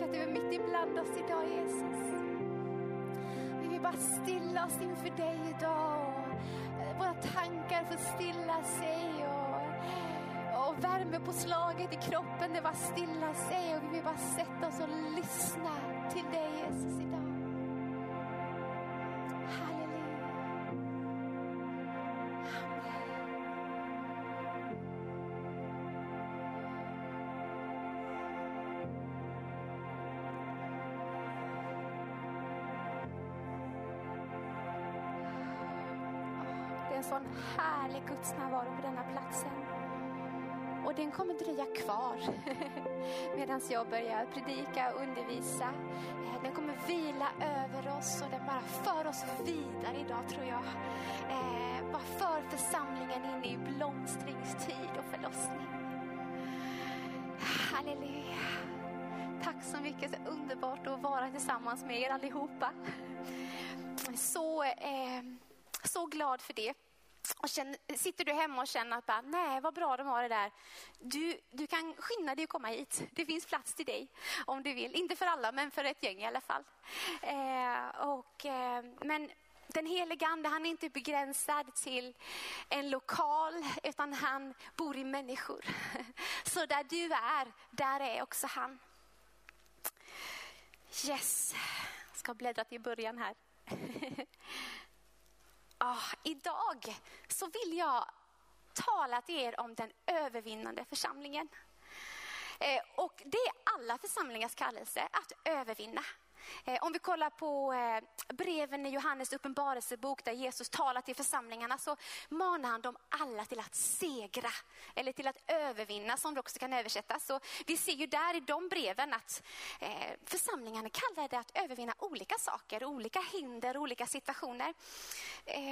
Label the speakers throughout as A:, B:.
A: Tack att du är mitt ibland oss idag Jesus. Vi vill bara stilla oss inför dig idag. och, Våra tankar får stilla sig och, och värmepåslaget i kroppen det bara stilla sig och vi vill bara sätta oss och lyssna till dig Jesus idag. Eller Guds närvaro på denna platsen. Och den kommer dröja kvar medan jag börjar predika och undervisa. Eh, den kommer vila över oss och den bara för oss vidare idag tror jag. Eh, Bara för församlingen in i blomstringstid och förlossning. Halleluja. Tack så mycket, så underbart att vara tillsammans med er allihopa. Så, eh, så glad för det. Och känner, sitter du hemma och känner att bara, nej vad bra de har det där. Du, du kan skynda dig att komma hit. Det finns plats till dig om du vill. Inte för alla men för ett gäng i alla fall. Eh, och, eh, men den helige Ande han är inte begränsad till en lokal utan han bor i människor. Så där du är, där är också han. Yes, jag ska bläddra till början här. Ah, idag så vill jag tala till er om den övervinnande församlingen. Eh, och det är alla församlingars kallelse att övervinna. Eh, om vi kollar på eh, breven i Johannes uppenbarelsebok där Jesus talar till församlingarna så manar han dem alla till att segra eller till att övervinna som det också kan översättas. Så vi ser ju där i de breven att eh, församlingarna kallar det att övervinna olika saker, olika hinder, olika situationer.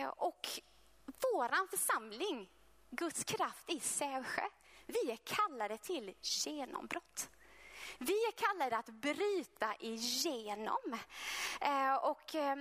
A: Och våran församling, Guds kraft i Sävsjö, vi är kallade till genombrott. Vi är kallade att bryta igenom. Eh, och eh,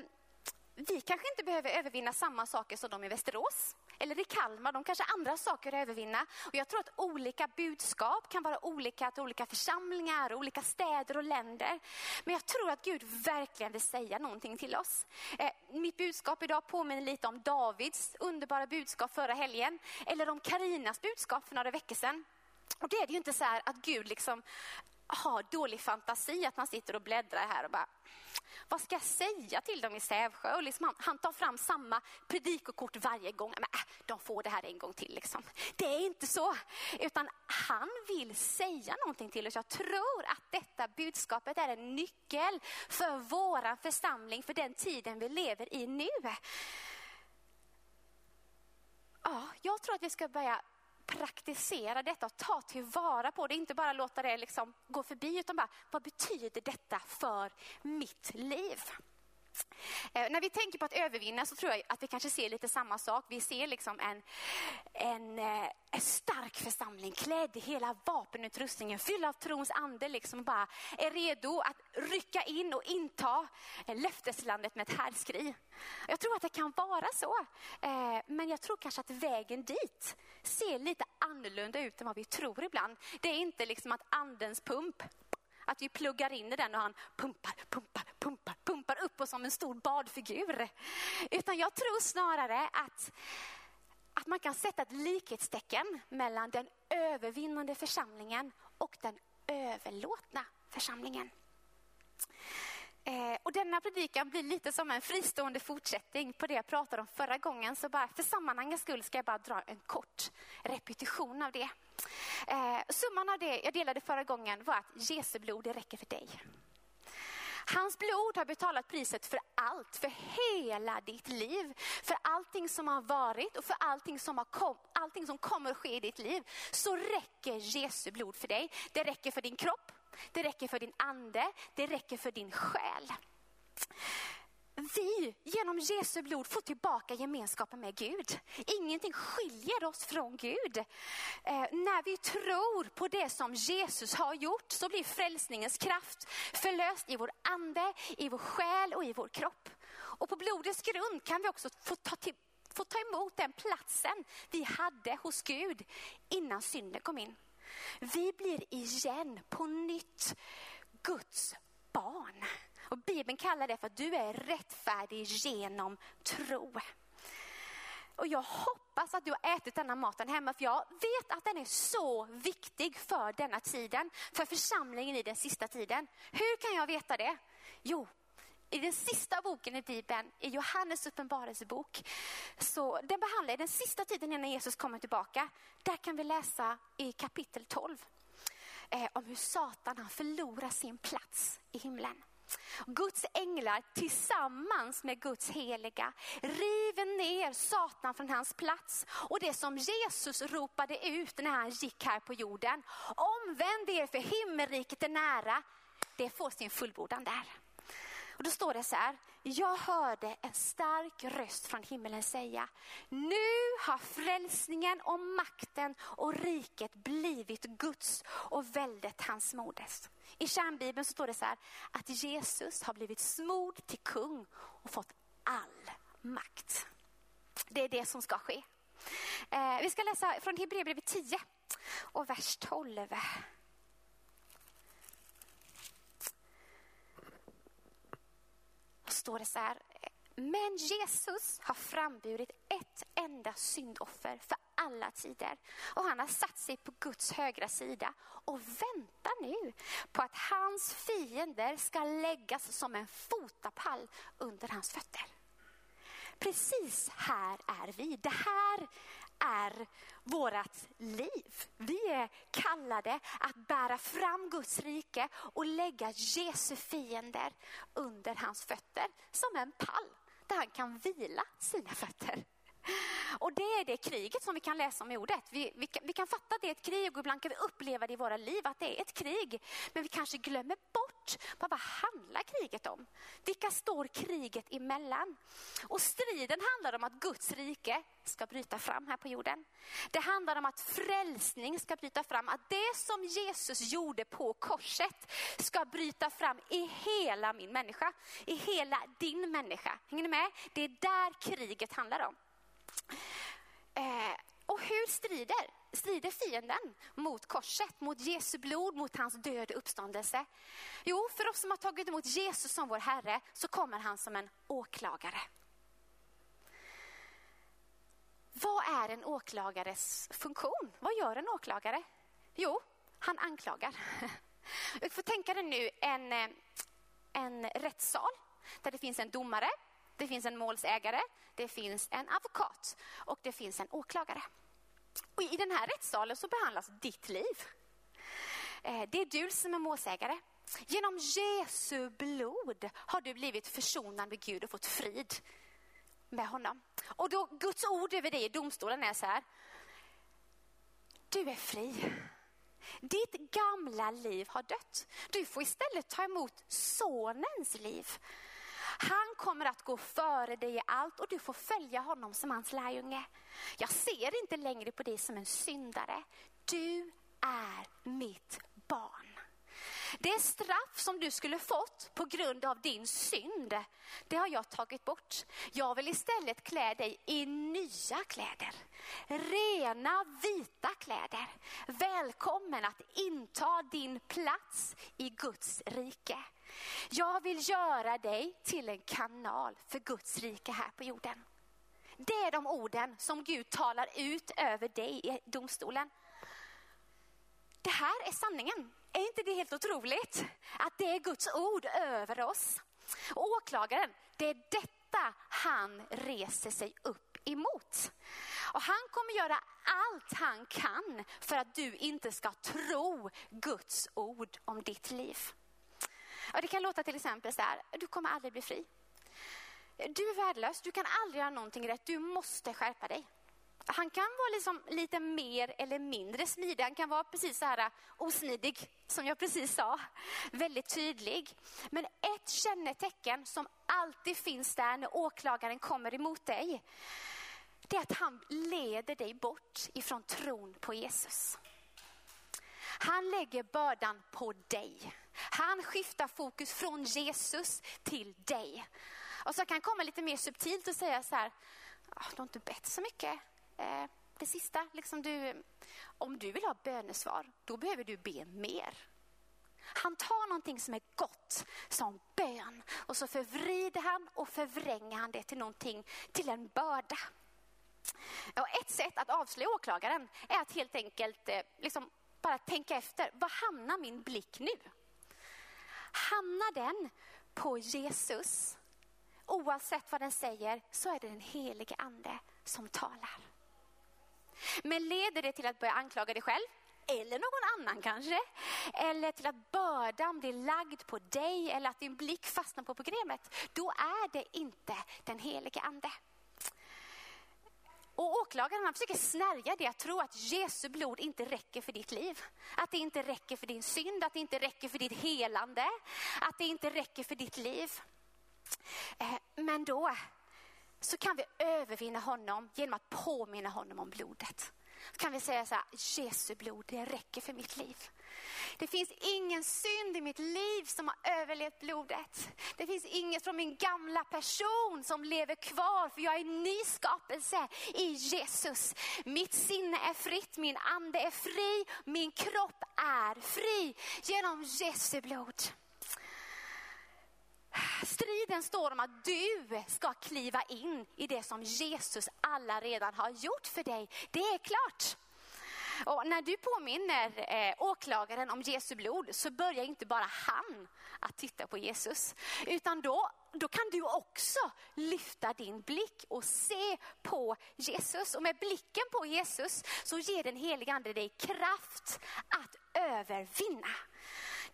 A: vi kanske inte behöver övervinna samma saker som de i Västerås eller i Kalmar. De kanske har andra saker att övervinna. Och jag tror att olika budskap kan vara olika till olika församlingar, olika städer och länder. Men jag tror att Gud verkligen vill säga någonting till oss. Eh, mitt budskap idag påminner lite om Davids underbara budskap förra helgen. Eller om Karinas budskap för några veckor sedan. Och det är det ju inte så här att Gud liksom har dålig fantasi, att man sitter och bläddrar här och bara, vad ska jag säga till dem i Sävsjö? Och liksom han, han tar fram samma predikokort varje gång. Men, äh, de får det här en gång till. Liksom. Det är inte så, utan han vill säga någonting till oss. Jag tror att detta budskapet är en nyckel för våran församling, för den tiden vi lever i nu. Ja, jag tror att vi ska börja praktisera detta och ta tillvara på det. Inte bara låta det liksom gå förbi utan bara, vad betyder detta för mitt liv? Eh, när vi tänker på att övervinna så tror jag att vi kanske ser lite samma sak. Vi ser liksom en, en, eh, en stark församling klädd i hela vapenutrustningen, fylld av trons ande, liksom bara är redo att rycka in och inta löfteslandet med ett härskri. Jag tror att det kan vara så, eh, men jag tror kanske att vägen dit ser lite annorlunda ut än vad vi tror ibland. Det är inte liksom att andens pump att vi pluggar in i den och han pumpar, pumpar, pumpar, pumpar upp oss som en stor badfigur. Utan jag tror snarare att, att man kan sätta ett likhetstecken mellan den övervinnande församlingen och den överlåtna församlingen. Eh, och denna predikan blir lite som en fristående fortsättning på det jag pratade om förra gången. Så bara för sammanhangets skull ska jag bara dra en kort repetition av det. Eh, summan av det jag delade förra gången var att Jesu blod, det räcker för dig. Hans blod har betalat priset för allt, för hela ditt liv. För allting som har varit och för allting som, har kom, allting som kommer att ske i ditt liv. Så räcker Jesu blod för dig. Det räcker för din kropp, det räcker för din ande, det räcker för din själ vi genom Jesu blod får tillbaka gemenskapen med Gud. Ingenting skiljer oss från Gud. Eh, när vi tror på det som Jesus har gjort så blir frälsningens kraft förlöst i vår ande, i vår själ och i vår kropp. Och på blodets grund kan vi också få ta, till, få ta emot den platsen vi hade hos Gud innan synden kom in. Vi blir igen på nytt Guds barn. Och Bibeln kallar det för att du är rättfärdig genom tro. Och jag hoppas att du har ätit denna maten hemma för jag vet att den är så viktig för denna tiden, för församlingen i den sista tiden. Hur kan jag veta det? Jo, i den sista boken i Bibeln, i Johannes uppenbarelsebok, så den behandlar den sista tiden innan Jesus kommer tillbaka. Där kan vi läsa i kapitel 12 eh, om hur Satan han förlorar sin plats i himlen. Guds änglar tillsammans med Guds heliga river ner Satan från hans plats. Och det som Jesus ropade ut när han gick här på jorden, omvänd er för himmelriket är nära, det får sin fullbordan där. Och då står det så här, jag hörde en stark röst från himmelen säga, nu har frälsningen och makten och riket blivit Guds och väldet hans moders. I kärnbibeln så står det så här, att Jesus har blivit smord till kung och fått all makt. Det är det som ska ske. Eh, vi ska läsa från Hebreerbrevet 10 och vers 12. Står det så här. Men Jesus har framburit ett enda syndoffer för alla tider. Och han har satt sig på Guds högra sida och väntar nu på att hans fiender ska läggas som en fotapall under hans fötter. Precis här är vi. Det här är vårt liv. Vi är kallade att bära fram Guds rike och lägga Jesu fiender under hans fötter som en pall där han kan vila sina fötter. Och det är det kriget som vi kan läsa om i ordet. Vi, vi, kan, vi kan fatta att det är ett krig och ibland kan vi uppleva det i våra liv att det är ett krig. Men vi kanske glömmer bort vad, vad handlar kriget om? Vilka står kriget emellan? Och striden handlar om att Guds rike ska bryta fram här på jorden. Det handlar om att frälsning ska bryta fram. Att det som Jesus gjorde på korset ska bryta fram i hela min människa. I hela din människa. Hänger ni med? Det är där kriget handlar om. Eh, och hur strider, strider fienden mot korset, mot Jesu blod, mot hans död och uppståndelse? Jo, för oss som har tagit emot Jesus som vår Herre så kommer han som en åklagare. Vad är en åklagares funktion? Vad gör en åklagare? Jo, han anklagar. Vi får tänka dig nu en, eh, en rättssal där det finns en domare, det finns en målsägare, det finns en advokat och det finns en åklagare. Och I den här rättssalen så behandlas ditt liv. Eh, det är du som är målsägare. Genom Jesu blod har du blivit försonad med Gud och fått frid med honom. Och då Guds ord över dig i domstolen är så här. Du är fri. Ditt gamla liv har dött. Du får istället ta emot sonens liv. Han kommer att gå före dig i allt och du får följa honom som hans lärjunge. Jag ser inte längre på dig som en syndare. Du är mitt barn. Det straff som du skulle fått på grund av din synd, det har jag tagit bort. Jag vill istället klä dig i nya kläder. Rena vita kläder. Välkommen att inta din plats i Guds rike. Jag vill göra dig till en kanal för Guds rike här på jorden. Det är de orden som Gud talar ut över dig i domstolen. Det här är sanningen. Är inte det helt otroligt? Att det är Guds ord över oss. Och åklagaren, det är detta han reser sig upp emot. Och han kommer göra allt han kan för att du inte ska tro Guds ord om ditt liv. Och det kan låta till exempel så här, du kommer aldrig bli fri. Du är värdelös, du kan aldrig göra någonting rätt, du måste skärpa dig. Han kan vara liksom lite mer eller mindre smidig. Han kan vara precis så här osmidig som jag precis sa. Väldigt tydlig. Men ett kännetecken som alltid finns där när åklagaren kommer emot dig. Det är att han leder dig bort ifrån tron på Jesus. Han lägger bördan på dig. Han skiftar fokus från Jesus till dig. Och så kan han komma lite mer subtilt och säga så här, ah, du har inte bett så mycket. Eh, det sista, liksom du, om du vill ha bönesvar, då behöver du be mer. Han tar någonting som är gott som bön och så förvrider han och förvränger han det till någonting, till en börda. Och ett sätt att avslöja åklagaren är att helt enkelt eh, liksom bara tänka efter, var hamnar min blick nu? Hamnar den på Jesus? Oavsett vad den säger så är det den helige ande som talar. Men leder det till att börja anklaga dig själv? Eller någon annan kanske? Eller till att bördan blir lagd på dig eller att din blick fastnar på problemet? Då är det inte den helige ande. Och åklagaren han försöker snärja det att tro att Jesu blod inte räcker för ditt liv. Att det inte räcker för din synd, att det inte räcker för ditt helande, att det inte räcker för ditt liv. Eh, men då så kan vi övervinna honom genom att påminna honom om blodet. Då kan vi säga så här, Jesu blod, det räcker för mitt liv. Det finns ingen synd i mitt liv som har överlevt blodet. Det finns inget från min gamla person som lever kvar för jag är en ny skapelse i Jesus. Mitt sinne är fritt, min ande är fri, min kropp är fri genom Jesu blod. Striden står om att du ska kliva in i det som Jesus alla redan har gjort för dig. Det är klart. Och när du påminner eh, åklagaren om Jesu blod så börjar inte bara han att titta på Jesus. Utan då, då kan du också lyfta din blick och se på Jesus. Och med blicken på Jesus så ger den helige ande dig kraft att övervinna.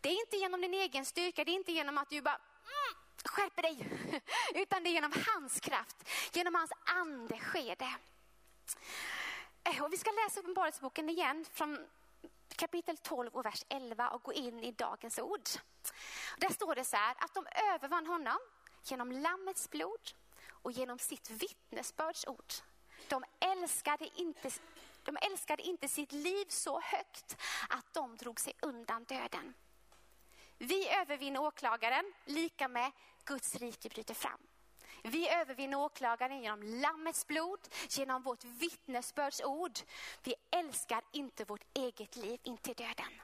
A: Det är inte genom din egen styrka, det är inte genom att du bara mm, skärper dig. Utan det är genom hans kraft, genom hans ande sker det. Eh, och vi ska läsa Uppenbarelseboken igen från kapitel 12 och vers 11 och gå in i dagens ord. Där står det så här att de övervann honom genom lammets blod och genom sitt vittnesbörds ord. De älskade inte de älskade inte sitt liv så högt att de drog sig undan döden. Vi övervinner åklagaren, lika med Guds rike bryter fram. Vi övervinner åklagaren genom Lammets blod, genom vårt vittnesbörds ord. Vi älskar inte vårt eget liv in till döden.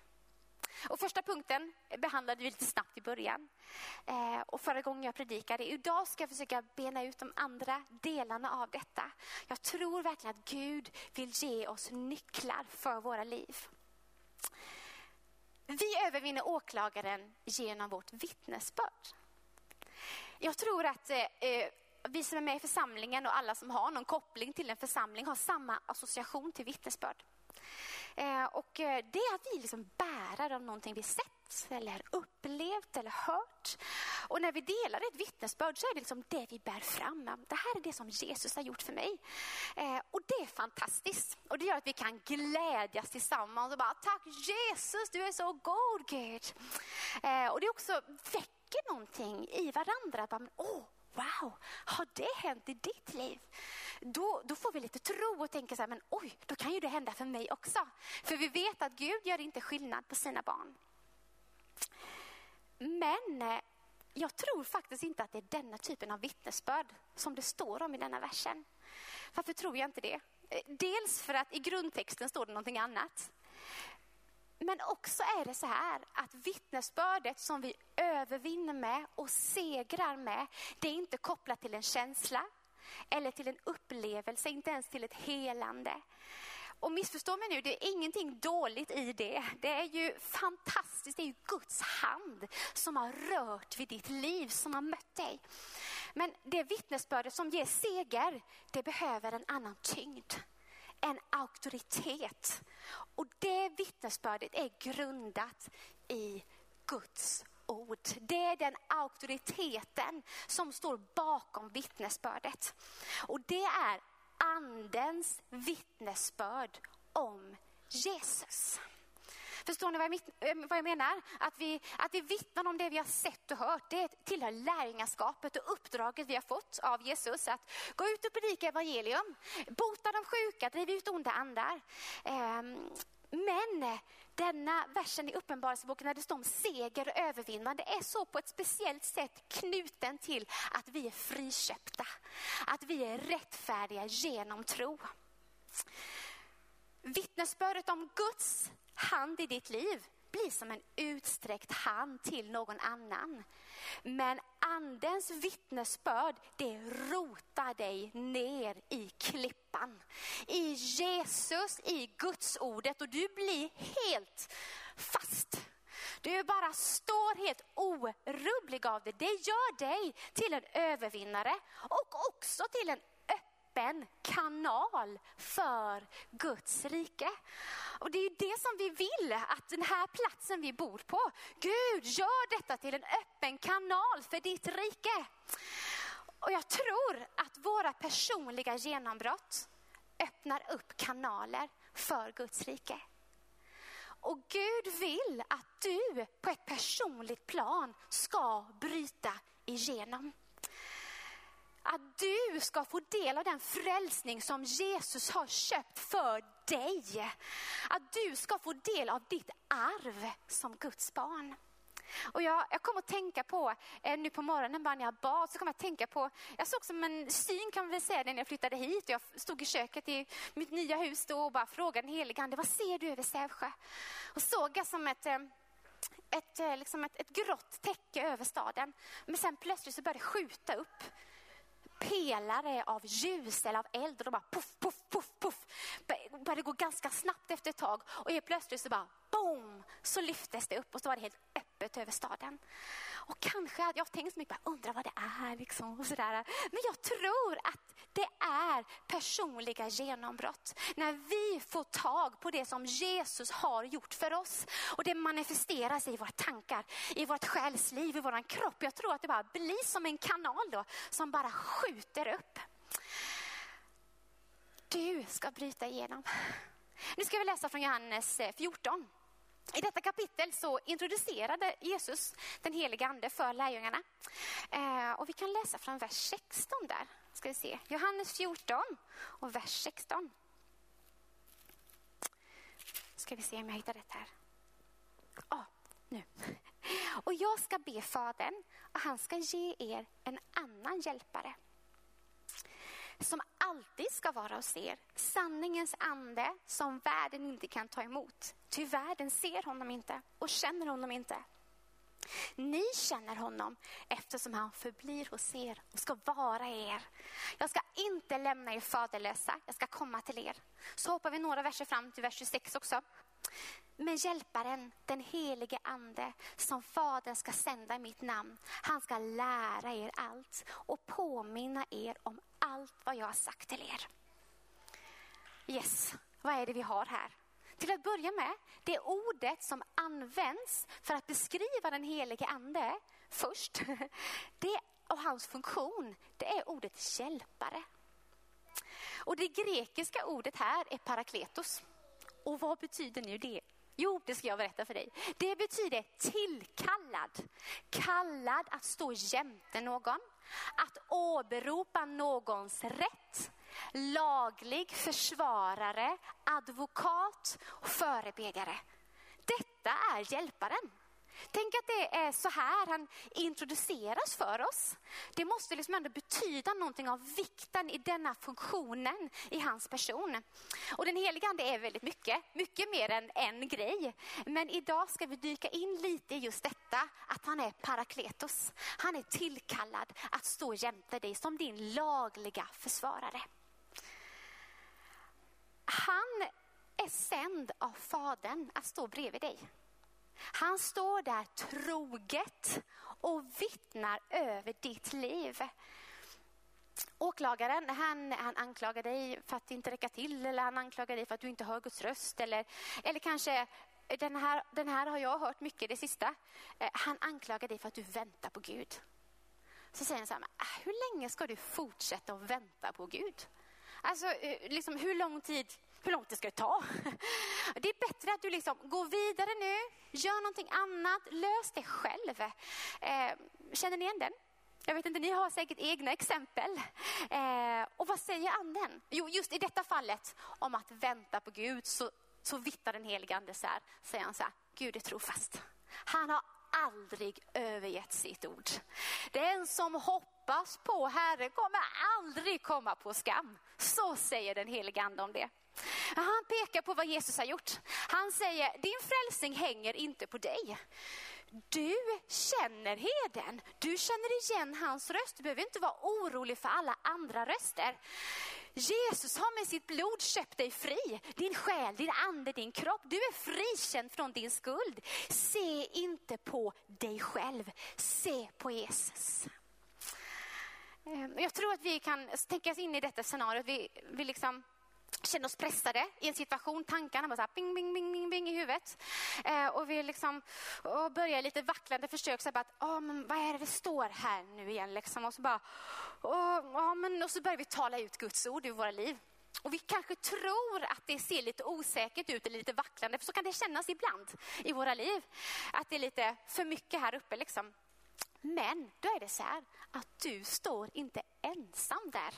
A: Och första punkten behandlade vi lite snabbt i början. Eh, och förra gången jag predikade. Idag ska jag försöka bena ut de andra delarna av detta. Jag tror verkligen att Gud vill ge oss nycklar för våra liv. Vi övervinner åklagaren genom vårt vittnesbörd. Jag tror att eh, eh, vi som är med i församlingen och alla som har någon koppling till en församling har samma association till vittnesbörd. Eh, och eh, det är att vi liksom bärar av någonting vi sett eller upplevt eller hört. Och när vi delar ett vittnesbörd så är det liksom det vi bär fram. Det här är det som Jesus har gjort för mig. Eh, och det är fantastiskt. Och det gör att vi kan glädjas tillsammans och bara tack Jesus, du är så god Gud. Eh, och det också väcker någonting i varandra. Bara, Åh, wow, har det hänt i ditt liv? Då, då får vi lite tro och tänker så här, men oj, då kan ju det hända för mig också. För vi vet att Gud gör inte skillnad på sina barn. Men eh, jag tror faktiskt inte att det är denna typen av vittnesbörd som det står om i denna versen. Varför tror jag inte det? Eh, dels för att i grundtexten står det någonting annat. Men också är det så här att vittnesbördet som vi övervinner med och segrar med, det är inte kopplat till en känsla eller till en upplevelse, inte ens till ett helande. Och missförstå mig nu, det är ingenting dåligt i det. Det är ju fantastiskt, det är ju Guds hand som har rört vid ditt liv, som har mött dig. Men det vittnesbördet som ger seger, det behöver en annan tyngd. En auktoritet. Och det vittnesbördet är grundat i Guds ord. Det är den auktoriteten som står bakom vittnesbördet. Och det är andens vittnesbörd om Jesus. Förstår ni vad jag, mitt, eh, vad jag, menar? Att vi, att vi vittnar om det vi har sett och hört. Det tillhör lärjungaskapet och uppdraget vi har fått av Jesus. Att gå ut och predika evangelium, bota de sjuka, driva ut onda andar. Ehm, men denna versen i Uppenbarelseboken när det står om seger och övervinnande är så på ett speciellt sätt knuten till att vi är friköpta. Att vi är rättfärdiga genom tro. Vittnesbördet om Guds hand i ditt liv blir som en utsträckt hand till någon annan. Men andens vittnesbörd, det rotar dig ner i klippan. I Jesus, i Guds ordet och du blir helt fast. Du bara står helt orubblig av det. Det gör dig till en övervinnare och också till en öppen kanal för Guds rike. Och det är det som vi vill, att den här platsen vi bor på, Gud gör detta till en öppen kanal för ditt rike. Och jag tror att våra personliga genombrott öppnar upp kanaler för Guds rike. Och Gud vill att du på ett personligt plan ska bryta igenom. Att du ska få del av den frälsning som Jesus har köpt för dig. Att du ska få del av ditt arv som Guds barn. Och jag, jag kom att tänka på, eh, nu på morgonen bara när jag bad, så kom jag att tänka på, jag såg som en syn kan man väl säga när jag flyttade hit. Och jag stod i köket i mitt nya hus då och bara frågade den helige ande, vad ser du över Sävsjö? Och såg jag som ett eh, ett, eh, liksom ett, ett grått täcke över staden. Men sen plötsligt så började det skjuta upp pelare av ljus eller av eld och de bara puff, puff, puff, puff. Började gå ganska snabbt efter ett tag och helt plötsligt så bara boom så lyftes det upp och så var det helt öppet över staden. Och kanske hade jag tänkt så mycket, undrar vad det är liksom och sådär. Men jag tror att det är personliga genombrott. När vi får tag på det som Jesus har gjort för oss. Och det manifesteras i våra tankar, i vårt själsliv, i vår kropp. Jag tror att det bara blir som en kanal då som bara skjuter upp. Du ska bryta igenom. Nu ska vi läsa från Johannes eh, 14. I detta kapitel så introducerade Jesus den helige ande för lärjungarna. Eh, och vi kan läsa från vers 16 där. Ska vi se. Johannes 14 och vers 16. Ska vi se om jag hittar rätt här. Ja, ah, nu. Och jag ska be Fadern och han ska ge er en annan hjälpare som alltid ska vara hos er. Sanningens ande som världen inte kan ta emot. Ty världen ser honom inte och känner honom inte. Ni känner honom eftersom han förblir hos er och ska vara er. Jag ska inte lämna er faderlösa, jag ska komma till er. Så hoppar vi några verser fram till vers 26 också. Men hjälparen, den helige ande, som Fadern ska sända i mitt namn, han ska lära er allt och påminna er om allt vad jag har sagt till er. Yes, vad är det vi har här? Till att börja med, det ordet som används för att beskriva den helige ande först, det och hans funktion, det är ordet hjälpare. Och det grekiska ordet här är parakletos. Och vad betyder nu det? Jo, det ska jag berätta för dig. Det betyder tillkallad, kallad att stå jämte någon, att åberopa någons rätt, laglig försvarare, advokat och förebedjare. Detta är hjälparen. Tänk att det är så här han introduceras för oss. Det måste liksom ändå betyda någonting av vikten i denna funktionen i hans person. Och den heliga ande är väldigt mycket, mycket mer än en grej. Men idag ska vi dyka in lite i just detta, att han är parakletos. Han är tillkallad att stå jämte dig som din lagliga försvarare. Han är sänd av Fadern att stå bredvid dig. Han står där troget och vittnar över ditt liv. Åklagaren han, han anklagar dig för att inte räcka till eller han anklagar dig för att du inte hör Guds röst. Eller, eller kanske, den här, den här har jag hört mycket det sista. Eh, han anklagar dig för att du väntar på Gud. Så säger han så här, ah, hur länge ska du fortsätta att vänta på Gud? Alltså, eh, liksom, hur lång tid hur långt det ska ta. Det är bättre att du liksom går vidare nu, gör någonting annat, lös det själv. Eh, känner ni igen den? Jag vet inte, ni har säkert egna exempel. Eh, och vad säger anden? Jo, just i detta fallet om att vänta på Gud så, så vittnar den helige ande så här, säger han så här, Gud är trofast. Han har aldrig övergett sitt ord. Den som hoppas på Herren kommer aldrig komma på skam. Så säger den helige ande om det. Han pekar på vad Jesus har gjort. Han säger, din frälsning hänger inte på dig. Du känner heden. Du känner igen hans röst. Du behöver inte vara orolig för alla andra röster. Jesus har med sitt blod köpt dig fri. Din själ, din ande, din kropp. Du är frikänd från din skuld. Se inte på dig själv. Se på Jesus. Ehm, jag tror att vi kan tänka oss in i detta scenariot. Vi, vi liksom känner oss pressade i en situation. Tankarna bara så här, bing, bing, bing, bing, bing i huvudet. Eh, och vi liksom, och börjar lite vacklande försök. Så bara att, oh, men vad är det det står här nu igen? Liksom. Och, så bara, oh, oh, men, och så börjar vi tala ut Guds ord i våra liv. Och vi kanske tror att det ser lite osäkert ut eller lite vacklande. För så kan det kännas ibland i våra liv. Att det är lite för mycket här uppe. Liksom. Men då är det så här att du står inte ensam där.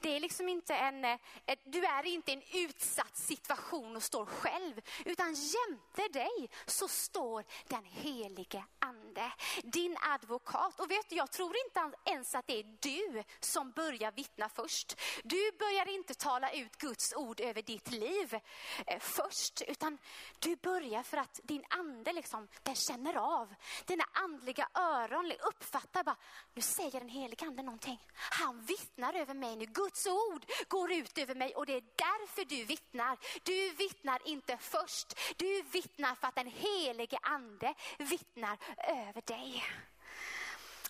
A: Det är liksom inte en, eh, du är inte i en utsatt situation och står själv, utan jämte dig så står den helige ande, din advokat. Och vet du, jag tror inte ens att det är du som börjar vittna först. Du börjar inte tala ut Guds ord över ditt liv eh, först, utan du börjar för att din ande liksom, den känner av. Dina andliga öron uppfattar bara, nu säger den helige ande någonting. Han vittnar över mig nu. Guds ord går ut över mig och det är därför du vittnar. Du vittnar inte först. Du vittnar för att den helige ande vittnar över dig.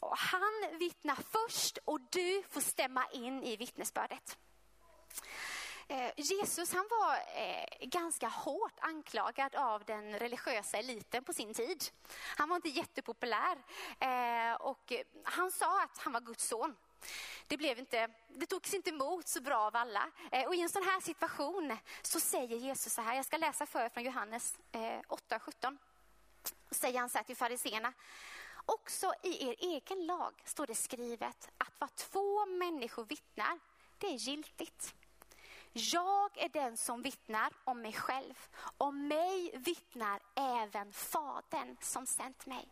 A: Och han vittnar först och du får stämma in i vittnesbördet. Eh, Jesus han var eh, ganska hårt anklagad av den religiösa eliten på sin tid. Han var inte jättepopulär eh, och han sa att han var Guds son. Det, blev inte, det togs inte emot så bra av alla. Eh, och I en sån här situation så säger Jesus så här, jag ska läsa för er från Johannes eh, 8.17. Säger han så här till fariseerna. Också i er egen lag står det skrivet att vad två människor vittnar, det är giltigt. Jag är den som vittnar om mig själv. Om mig vittnar även Fadern som sänt mig.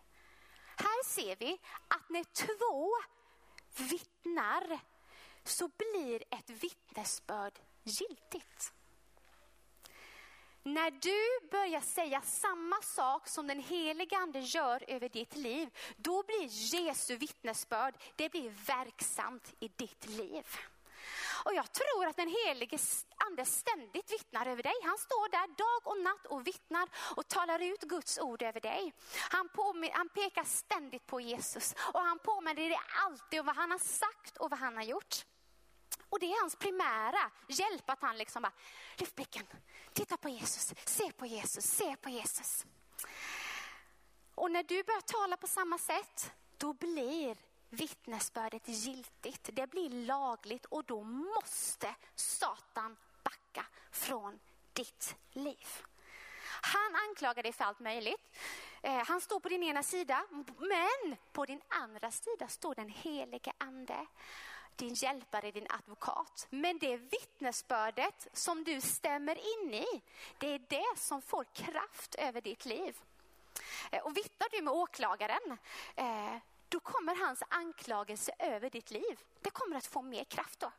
A: Här ser vi att när två vittnar så blir ett vittnesbörd giltigt. När du börjar säga samma sak som den helige ande gör över ditt liv, då blir Jesu vittnesbörd, det blir verksamt i ditt liv. Och jag tror att den helige ande ständigt vittnar över dig. Han står där dag och natt och vittnar och talar ut Guds ord över dig. Han, påminner, han pekar ständigt på Jesus och han påminner dig alltid om vad han har sagt och vad han har gjort. Och det är hans primära hjälp att han liksom bara, lyft blicken, titta på Jesus, se på Jesus, se på Jesus. Och när du börjar tala på samma sätt, då blir vittnesbördet giltigt. Det blir lagligt och då måste Satan backa från ditt liv. Han anklagar dig för allt möjligt. Eh, han står på din ena sida, men på din andra sida står den helige ande. Din hjälpare, din advokat. Men det vittnesbördet som du stämmer in i, det är det som får kraft över ditt liv. Eh, och vittnar du med åklagaren, eh, då kommer hans anklagelse över ditt liv. Det kommer att få mer kraft då.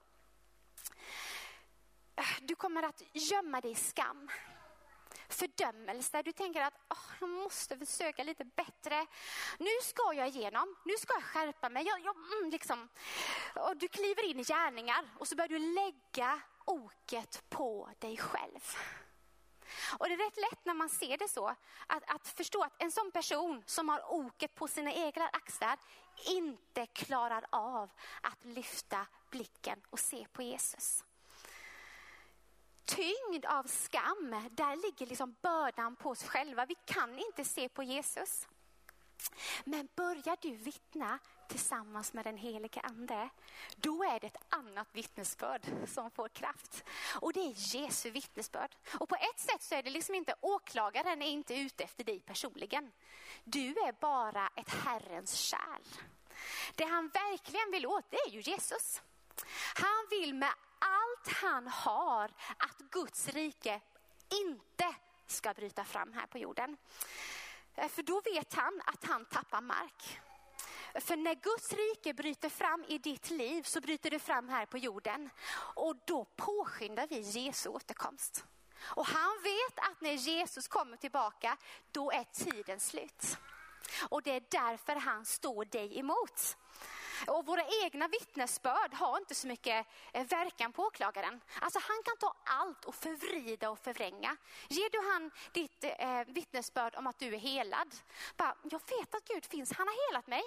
A: Äh, du kommer att gömma dig i skam. Fördömelse. Du tänker att oh, jag måste försöka lite bättre. Nu ska jag igenom. Nu ska jag skärpa mig. Jag, jag, mm, liksom. och du kliver in i gärningar och så börjar du lägga oket på dig själv. Och det är rätt lätt när man ser det så, att, att förstå att en sån person som har oket på sina egna axlar inte klarar av att lyfta blicken och se på Jesus. Tyngd av skam, där ligger liksom bördan på oss själva. Vi kan inte se på Jesus. Men börjar du vittna tillsammans med den helige ande, då är det ett annat vittnesbörd som får kraft. Och det är Jesu vittnesbörd. Och på ett sätt så är det liksom inte, åklagaren är inte ute efter dig personligen. Du är bara ett Herrens kärl. Det han verkligen vill åt, det är ju Jesus. Han vill med allt han har att Guds rike inte ska bryta fram här på jorden. För då vet han att han tappar mark. För när Guds rike bryter fram i ditt liv så bryter det fram här på jorden. Och då påskyndar vi Jesu återkomst. Och han vet att när Jesus kommer tillbaka, då är tiden slut. Och det är därför han står dig emot. Och våra egna vittnesbörd har inte så mycket eh, verkan på åklagaren. Alltså han kan ta allt och förvrida och förvränga. Ger du han ditt eh, vittnesbörd om att du är helad, bara, jag vet att Gud finns, han har helat mig.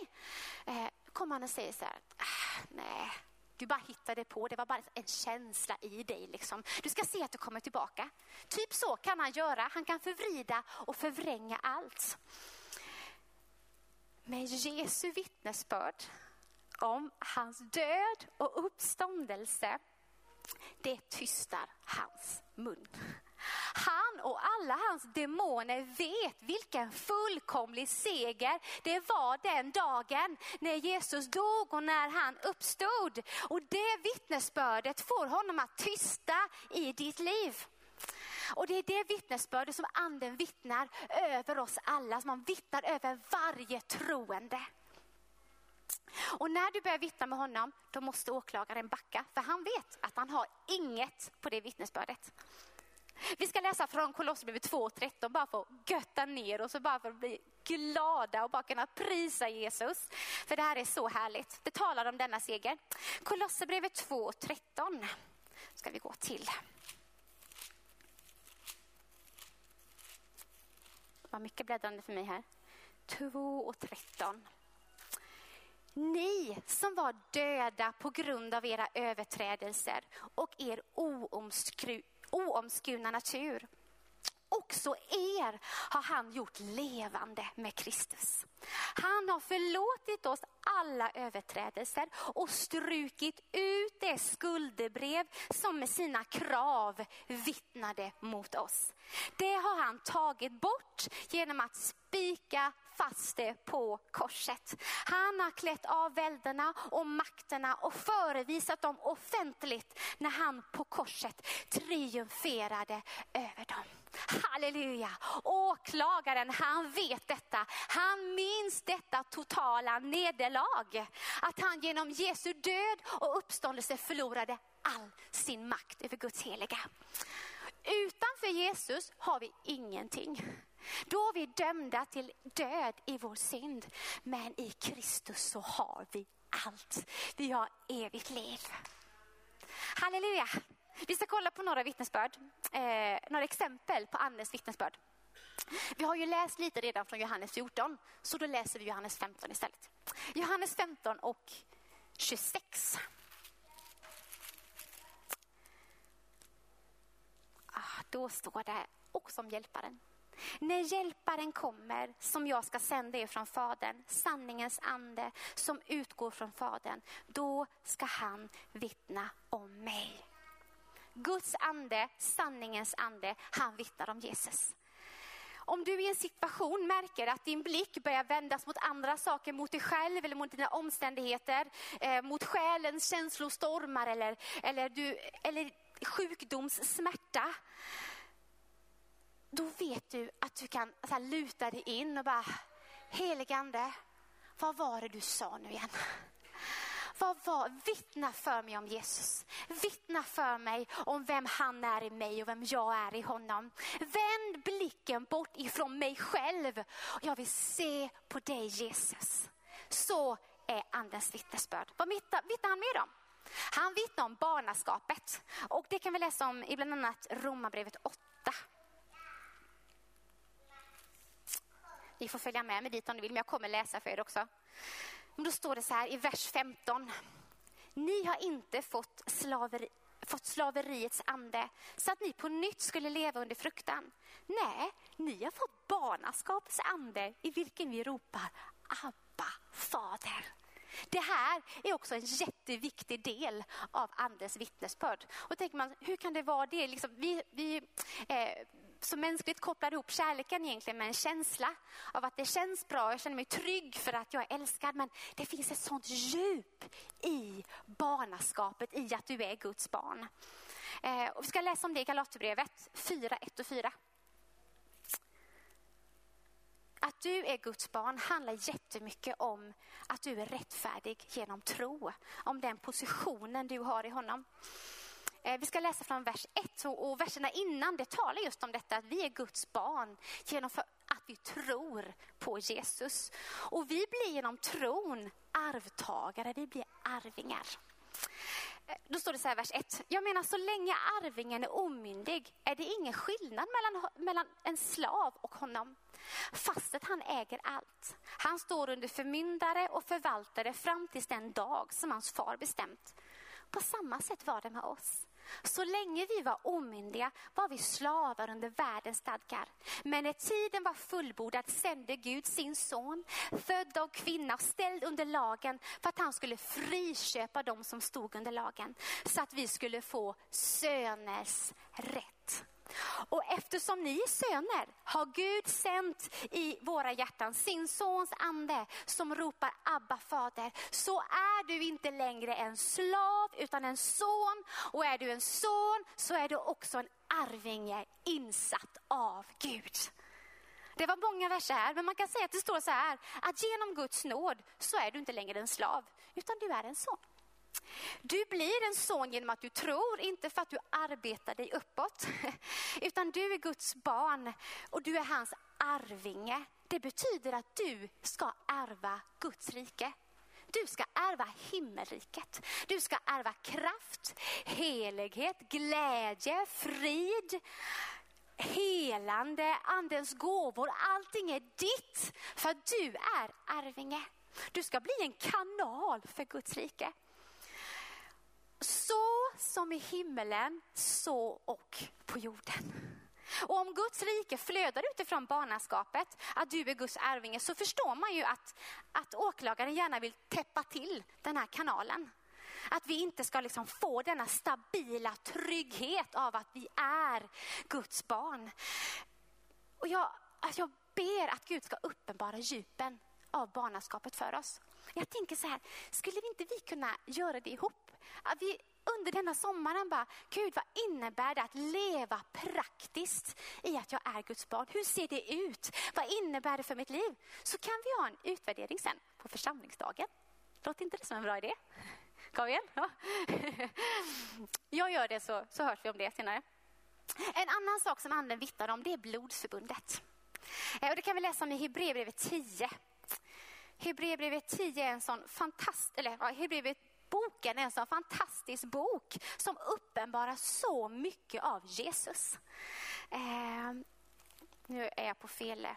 A: Eh, kommer han och säger så här, ah, nej, du bara hittade på, det var bara en känsla i dig. Liksom. Du ska se att du kommer tillbaka. Typ så kan han göra, han kan förvrida och förvränga allt. Men Jesu vittnesbörd om hans död och uppståndelse, det tystar hans mun. Han och alla hans demoner vet vilken fullkomlig seger det var den dagen när Jesus dog och när han uppstod. Och det vittnesbördet får honom att tysta i ditt liv. Och det är det vittnesbördet som anden vittnar över oss alla, som han vittnar över varje troende. Och när du börjar vittna med honom, då måste åklagaren backa, för han vet att han har inget på det vittnesbördet. Vi ska läsa från Kolosserbrevet 2.13 bara för att götta ner oss och bara för att bli glada och bara kunna prisa Jesus. För det här är så härligt. Det talar om denna seger. Kolosserbrevet 2.13 ska vi gå till. Det var mycket bläddrande för mig här. 2.13. Ni som var döda på grund av era överträdelser och er oomskurna natur. Också er har han gjort levande med Kristus. Han har förlåtit oss alla överträdelser och strukit ut det skuldebrev som med sina krav vittnade mot oss. Det har han tagit bort genom att spika fast det på korset. Han har klätt av välderna och makterna och förevisat dem offentligt när han på korset triumferade över dem. Halleluja! Åklagaren, han vet detta. Han minns detta totala nederlag. Att han genom Jesu död och uppståndelse förlorade all sin makt över Guds heliga. Utanför Jesus har vi ingenting. Då är vi dömda till död i vår synd. Men i Kristus så har vi allt. Vi har evigt liv. Halleluja! Vi ska kolla på några vittnesbörd, eh, några exempel på andens vittnesbörd. Vi har ju läst lite redan från Johannes 14, så då läser vi Johannes 15 istället. Johannes 15 och 26. Ah, då står det också om hjälparen. När hjälparen kommer, som jag ska sända er från Fadern, sanningens ande som utgår från Fadern, då ska han vittna om mig. Guds ande, sanningens ande, han vittnar om Jesus. Om du i en situation märker att din blick börjar vändas mot andra saker, mot dig själv eller mot dina omständigheter, eh, mot själens känslostormar eller, eller, du, eller sjukdomssmärta, då vet du att du kan så här, luta dig in och bara, heligande, vad var det du sa nu igen? Vad var, vittna för mig om Jesus. Vittna för mig om vem han är i mig och vem jag är i honom. Vänd blicken bort ifrån mig själv. Jag vill se på dig Jesus. Så är andens vittnesbörd. Vad vittnar, vittnar han mer om? Han vittnar om barnaskapet. Och det kan vi läsa om i bland annat Romarbrevet 8. Ni får följa med mig dit om ni vill, men jag kommer läsa för er också. Men då står det så här i vers 15. Ni har inte fått, slaveri, fått slaveriets ande så att ni på nytt skulle leva under fruktan. Nej, ni har fått barnaskapets ande i vilken vi ropar Abba, Fader. Det här är också en jätteviktig del av andens vittnesbörd. Och tänker man, hur kan det vara det? Liksom, vi, vi eh, så mänskligt kopplar ihop kärleken egentligen med en känsla av att det känns bra, jag känner mig trygg för att jag är älskad. Men det finns ett sånt djup i barnaskapet, i att du är Guds barn. Eh, och vi ska läsa om det i Galaterbrevet 4, 1 och 4. Att du är Guds barn handlar jättemycket om att du är rättfärdig genom tro. Om den positionen du har i honom. Eh, vi ska läsa från vers 1 och verserna innan det talar just om detta att vi är Guds barn genom att vi tror på Jesus. Och vi blir genom tron arvtagare, vi blir arvingar. Eh, då står det så här vers 1. Jag menar så länge arvingen är omyndig är det ingen skillnad mellan, mellan en slav och honom. Fastet han äger allt. Han står under förmyndare och förvaltare fram tills den dag som hans far bestämt. På samma sätt var det med oss. Så länge vi var omyndiga var vi slavar under världens stadgar. Men när tiden var fullbordad sände Gud sin son, född av kvinna och ställd under lagen för att han skulle friköpa dem som stod under lagen. Så att vi skulle få söners rätt. Och eftersom ni är söner har Gud sänt i våra hjärtan sin sons ande som ropar Abba fader. Så är du inte längre en slav utan en son. Och är du en son så är du också en arvinge insatt av Gud. Det var många verser här, men man kan säga att det står så här, att genom Guds nåd så är du inte längre en slav, utan du är en son. Du blir en son genom att du tror, inte för att du arbetar dig uppåt. Utan du är Guds barn och du är hans arvinge. Det betyder att du ska ärva Guds rike. Du ska ärva himmelriket. Du ska ärva kraft, helighet, glädje, frid, helande, andens gåvor. Allting är ditt för att du är arvinge. Du ska bli en kanal för Guds rike. Så som i himmelen, så och på jorden. Och om Guds rike flödar utifrån barnaskapet, att du är Guds arvinge, så förstår man ju att, att åklagaren gärna vill täppa till den här kanalen. Att vi inte ska liksom få denna stabila trygghet av att vi är Guds barn. Och jag, alltså jag ber att Gud ska uppenbara djupen av barnaskapet för oss. Jag tänker så här, skulle vi inte vi kunna göra det ihop? Att vi under denna sommaren bara, Gud vad innebär det att leva praktiskt i att jag är Guds barn? Hur ser det ut? Vad innebär det för mitt liv? Så kan vi ha en utvärdering sen på församlingsdagen. Låter inte det som en bra idé? Kom igen. Ja. Jag gör det så, så hörs vi om det senare. En annan sak som anden vittnar om det är blodsförbundet. Eh, och det kan vi läsa om i Hebreerbrevet 10. Hebreerbrevet 10 är en sån fantastisk, eller ja, Hebreerbrevet boken är en sån fantastisk bok som uppenbarar så mycket av Jesus. Eh, nu är jag på fel,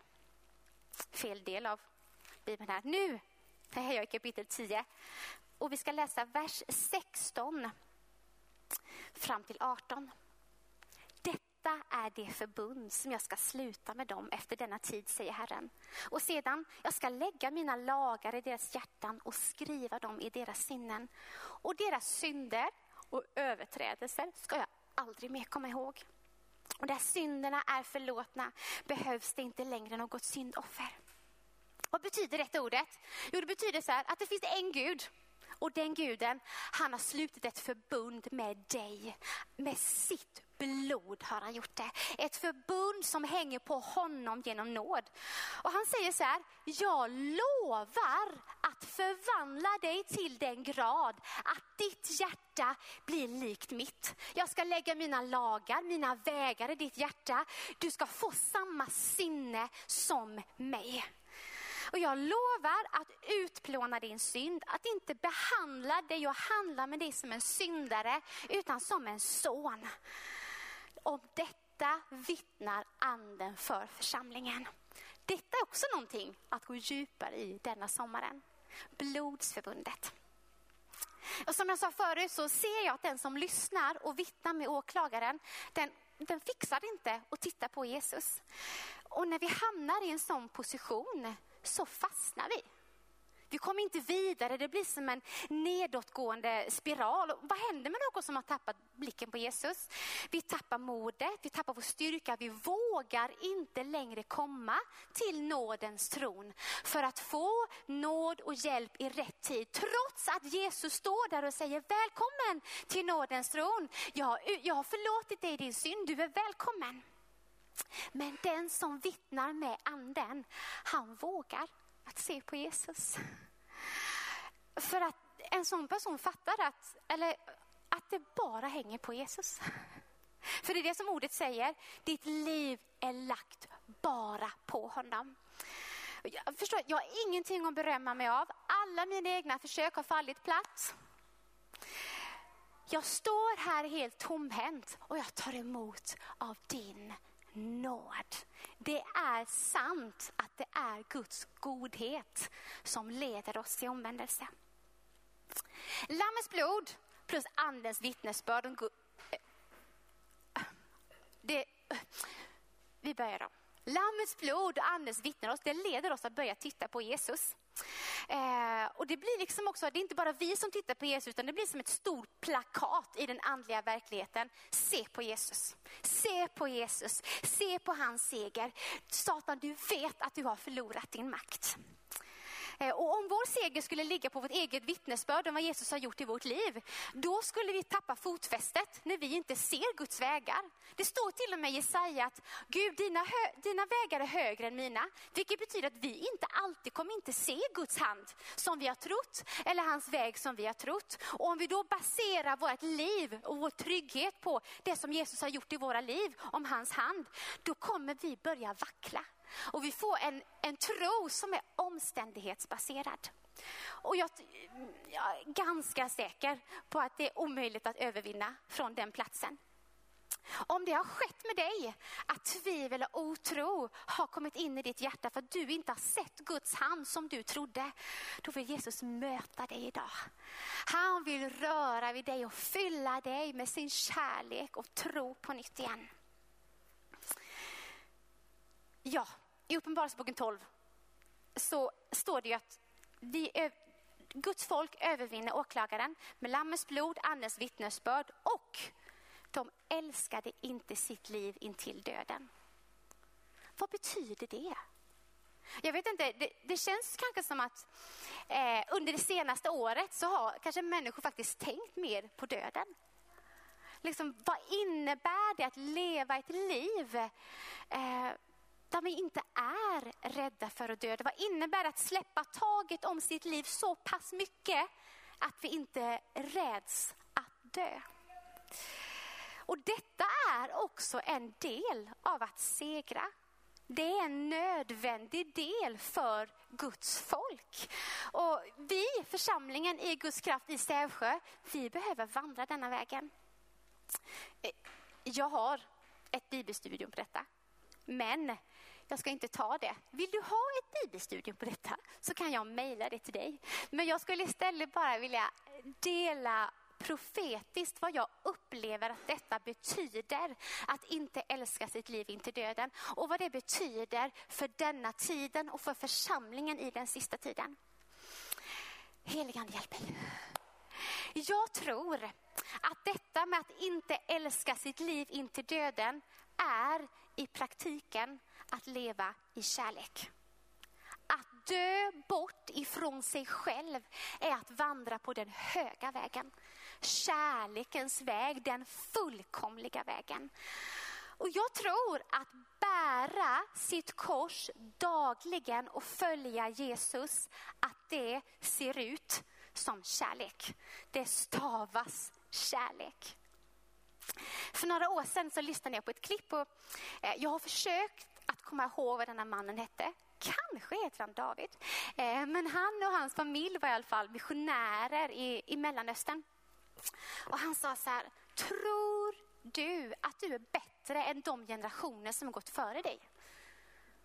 A: fel del av Bibeln här. Nu är jag i kapitel 10 och vi ska läsa vers 16 fram till 18. Detta är det förbund som jag ska sluta med dem efter denna tid, säger Herren. Och sedan, jag ska lägga mina lagar i deras hjärtan och skriva dem i deras sinnen. Och deras synder och överträdelser ska jag aldrig mer komma ihåg. Och där synderna är förlåtna behövs det inte längre något syndoffer. Vad betyder detta ordet? Jo, det betyder så här att det finns en Gud och den guden, han har slutit ett förbund med dig. Med sitt blod har han gjort det. Ett förbund som hänger på honom genom nåd. Och han säger så här, jag lovar att förvandla dig till den grad att ditt hjärta blir likt mitt. Jag ska lägga mina lagar, mina vägar i ditt hjärta. Du ska få samma sinne som mig. Och jag lovar att utplåna din synd, att inte behandla dig och handla med dig som en syndare, utan som en son. Om detta vittnar anden för församlingen. Detta är också någonting att gå djupare i denna sommaren. Blodsförbundet. Och som jag sa förut så ser jag att den som lyssnar och vittnar med åklagaren, den, den fixar inte att titta på Jesus. Och när vi hamnar i en sån position så fastnar vi. Vi kommer inte vidare, det blir som en nedåtgående spiral. vad händer med någon som har tappat blicken på Jesus? Vi tappar modet, vi tappar vår styrka, vi vågar inte längre komma till nådens tron för att få nåd och hjälp i rätt tid. Trots att Jesus står där och säger välkommen till nådens tron. Jag, jag har förlåtit dig din synd, du är välkommen. Men den som vittnar med anden, han vågar att se på Jesus. För att en sån person fattar att, eller, att det bara hänger på Jesus. För det är det som ordet säger, ditt liv är lagt bara på honom. Jag, förstår, jag har ingenting att berömma mig av. Alla mina egna försök har fallit platt. Jag står här helt tomhänt och jag tar emot av din nåd. Det är sant att det är Guds godhet som leder oss till omvändelse. Lammets blod plus andens vittnesbörd. Eh, det, vi börjar om. Lammets blod och andens vittnen oss, det leder oss att börja titta på Jesus. Eh, och det blir liksom också, det är inte bara vi som tittar på Jesus, utan det blir som ett stort plakat i den andliga verkligheten. Se på Jesus, se på Jesus, se på hans seger. Satan, du vet att du har förlorat din makt. Eh, och om vår seger skulle ligga på vårt eget vittnesbörd om vad Jesus har gjort i vårt liv, då skulle vi tappa fotfästet när vi inte ser Guds vägar. Det står till och med i Jesaja att Gud, dina, dina vägar är högre än mina, vilket betyder att vi inte alltid kommer inte se Guds hand som vi har trott, eller hans väg som vi har trott. Och om vi då baserar vårt liv och vår trygghet på det som Jesus har gjort i våra liv, om hans hand, då kommer vi börja vackla. Och vi får en, en tro som är omständighetsbaserad. Och jag, jag är ganska säker på att det är omöjligt att övervinna från den platsen. Om det har skett med dig att tvivel och otro har kommit in i ditt hjärta för att du inte har sett Guds hand som du trodde, då vill Jesus möta dig idag. Han vill röra vid dig och fylla dig med sin kärlek och tro på nytt igen. Ja, i Uppenbarelseboken 12 så står det ju att vi, Guds folk övervinner åklagaren med Lammets blod, Andens vittnesbörd och de älskade inte sitt liv intill döden. Vad betyder det? Jag vet inte, det, det känns kanske som att eh, under det senaste året så har kanske människor faktiskt tänkt mer på döden. Liksom, vad innebär det att leva ett liv eh, där vi inte är rädda för att dö. Vad innebär att släppa taget om sitt liv så pass mycket att vi inte räds att dö? Och detta är också en del av att segra. Det är en nödvändig del för Guds folk. Och vi, församlingen i Guds kraft i Sävsjö, vi behöver vandra denna vägen. Eh, jag har ett bibelstudium på detta. Men jag ska inte ta det. Vill du ha ett bibelstudium på detta så kan jag mejla det till dig. Men jag skulle istället bara vilja dela profetiskt vad jag upplever att detta betyder att inte älska sitt liv in till döden och vad det betyder för denna tiden och för församlingen i den sista tiden. Heligande hjälp mig. Jag tror att detta med att inte älska sitt liv in till döden är i praktiken att leva i kärlek. Att dö bort ifrån sig själv är att vandra på den höga vägen. Kärlekens väg, den fullkomliga vägen. Och jag tror att bära sitt kors dagligen och följa Jesus, att det ser ut som kärlek. Det stavas kärlek. För några år sedan så lyssnade jag på ett klipp och eh, jag har försökt att komma ihåg vad den här mannen hette. Kanske heter han David. Eh, men han och hans familj var i alla fall missionärer i, i Mellanöstern. Och han sa så här, tror du att du är bättre än de generationer som har gått före dig?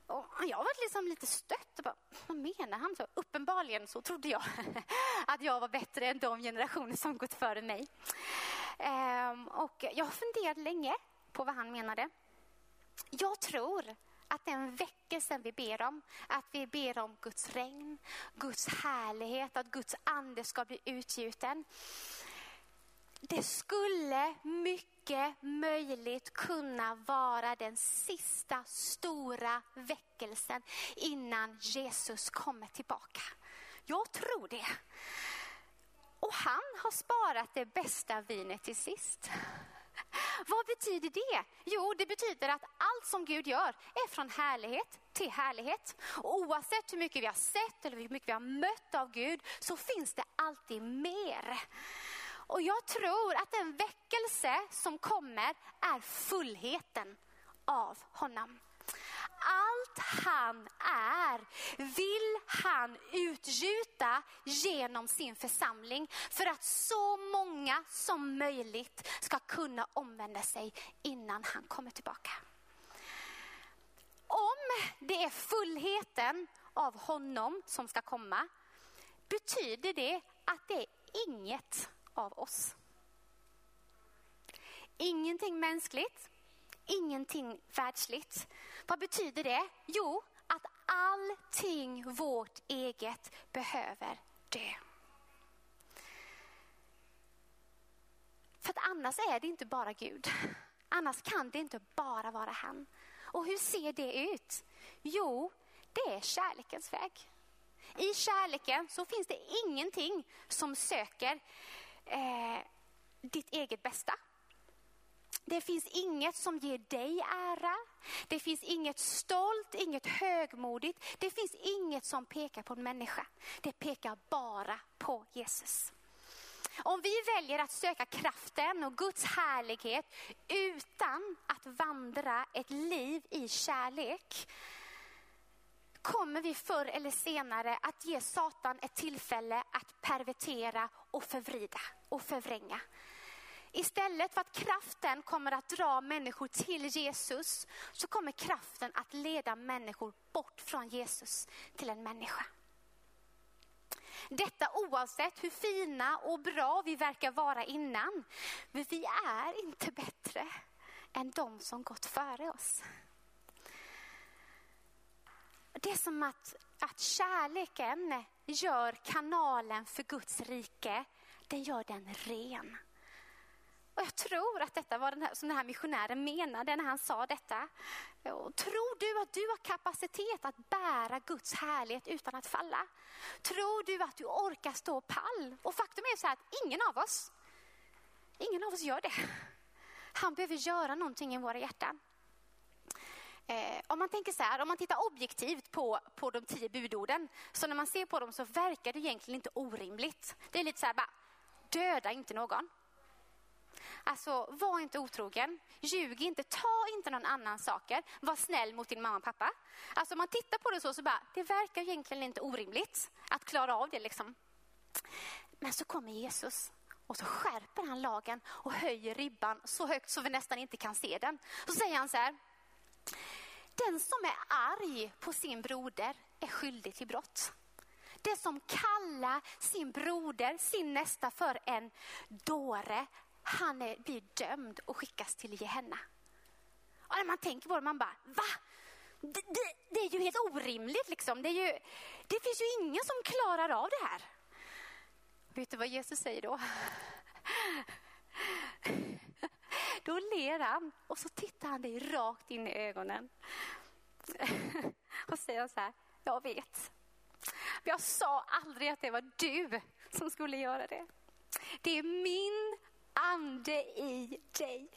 A: Och jag var liksom lite stött. Bara, vad menar han? Så uppenbarligen så trodde jag att jag var bättre än de generationer som gått före mig. Ehm, och jag funderade länge på vad han menade. Jag tror att den väckelsen vi ber om, att vi ber om Guds regn, Guds härlighet, att Guds ande ska bli utgjuten. Det skulle mycket möjligt kunna vara den sista stora väckelsen innan Jesus kommer tillbaka. Jag tror det. Och han har sparat det bästa vinet till sist. Vad betyder det? Jo, det betyder att allt som Gud gör är från härlighet till härlighet. Och oavsett hur mycket vi har sett eller hur mycket vi har mött av Gud så finns det alltid mer. Och jag tror att den väckelse som kommer är fullheten av honom. Allt han är vill han utgjuta genom sin församling för att så många som möjligt ska kunna omvända sig innan han kommer tillbaka. Om det är fullheten av honom som ska komma betyder det att det är inget av oss. Ingenting mänskligt, ingenting världsligt. Vad betyder det? Jo, att allting vårt eget behöver dö. För att annars är det inte bara Gud. Annars kan det inte bara vara han. Och hur ser det ut? Jo, det är kärlekens väg. I kärleken så finns det ingenting som söker eh, ditt eget bästa. Det finns inget som ger dig ära. Det finns inget stolt, inget högmodigt. Det finns inget som pekar på en människa. Det pekar bara på Jesus. Om vi väljer att söka kraften och Guds härlighet utan att vandra ett liv i kärlek kommer vi förr eller senare att ge Satan ett tillfälle att pervertera och förvrida och förvränga. Istället för att kraften kommer att dra människor till Jesus så kommer kraften att leda människor bort från Jesus till en människa. Detta oavsett hur fina och bra vi verkar vara innan. Men vi är inte bättre än de som gått före oss. Det är som att, att kärleken gör kanalen för Guds rike, den gör den ren. Och jag tror att detta var den här, som den här missionären menade när han sa detta. Och tror du att du har kapacitet att bära Guds härlighet utan att falla? Tror du att du orkar stå pall? Och faktum är så här att ingen av oss, ingen av oss gör det. Han behöver göra någonting i våra hjärtan. Eh, om man tänker så här, om man tittar objektivt på, på de tio budorden, så när man ser på dem så verkar det egentligen inte orimligt. Det är lite så här, bara, döda inte någon. Alltså, var inte otrogen, ljug inte, ta inte någon annan saker, var snäll mot din mamma och pappa. Alltså om man tittar på det så, så bara, det verkar egentligen inte orimligt att klara av det liksom. Men så kommer Jesus och så skärper han lagen och höjer ribban så högt så vi nästan inte kan se den. Så säger han så här, den som är arg på sin broder är skyldig till brott. Det som kallar sin broder, sin nästa för en dåre, han är, blir dömd och skickas till Gehenna. Och när man tänker på det, man bara, va? Det, det, det, är ju helt orimligt liksom. Det, är ju, det finns ju ingen som klarar av det här. Vet du vad Jesus säger då? Då ler han och så tittar han dig rakt in i ögonen. Och säger så här, jag vet. Jag sa aldrig att det var du som skulle göra det. Det är min ande i dig.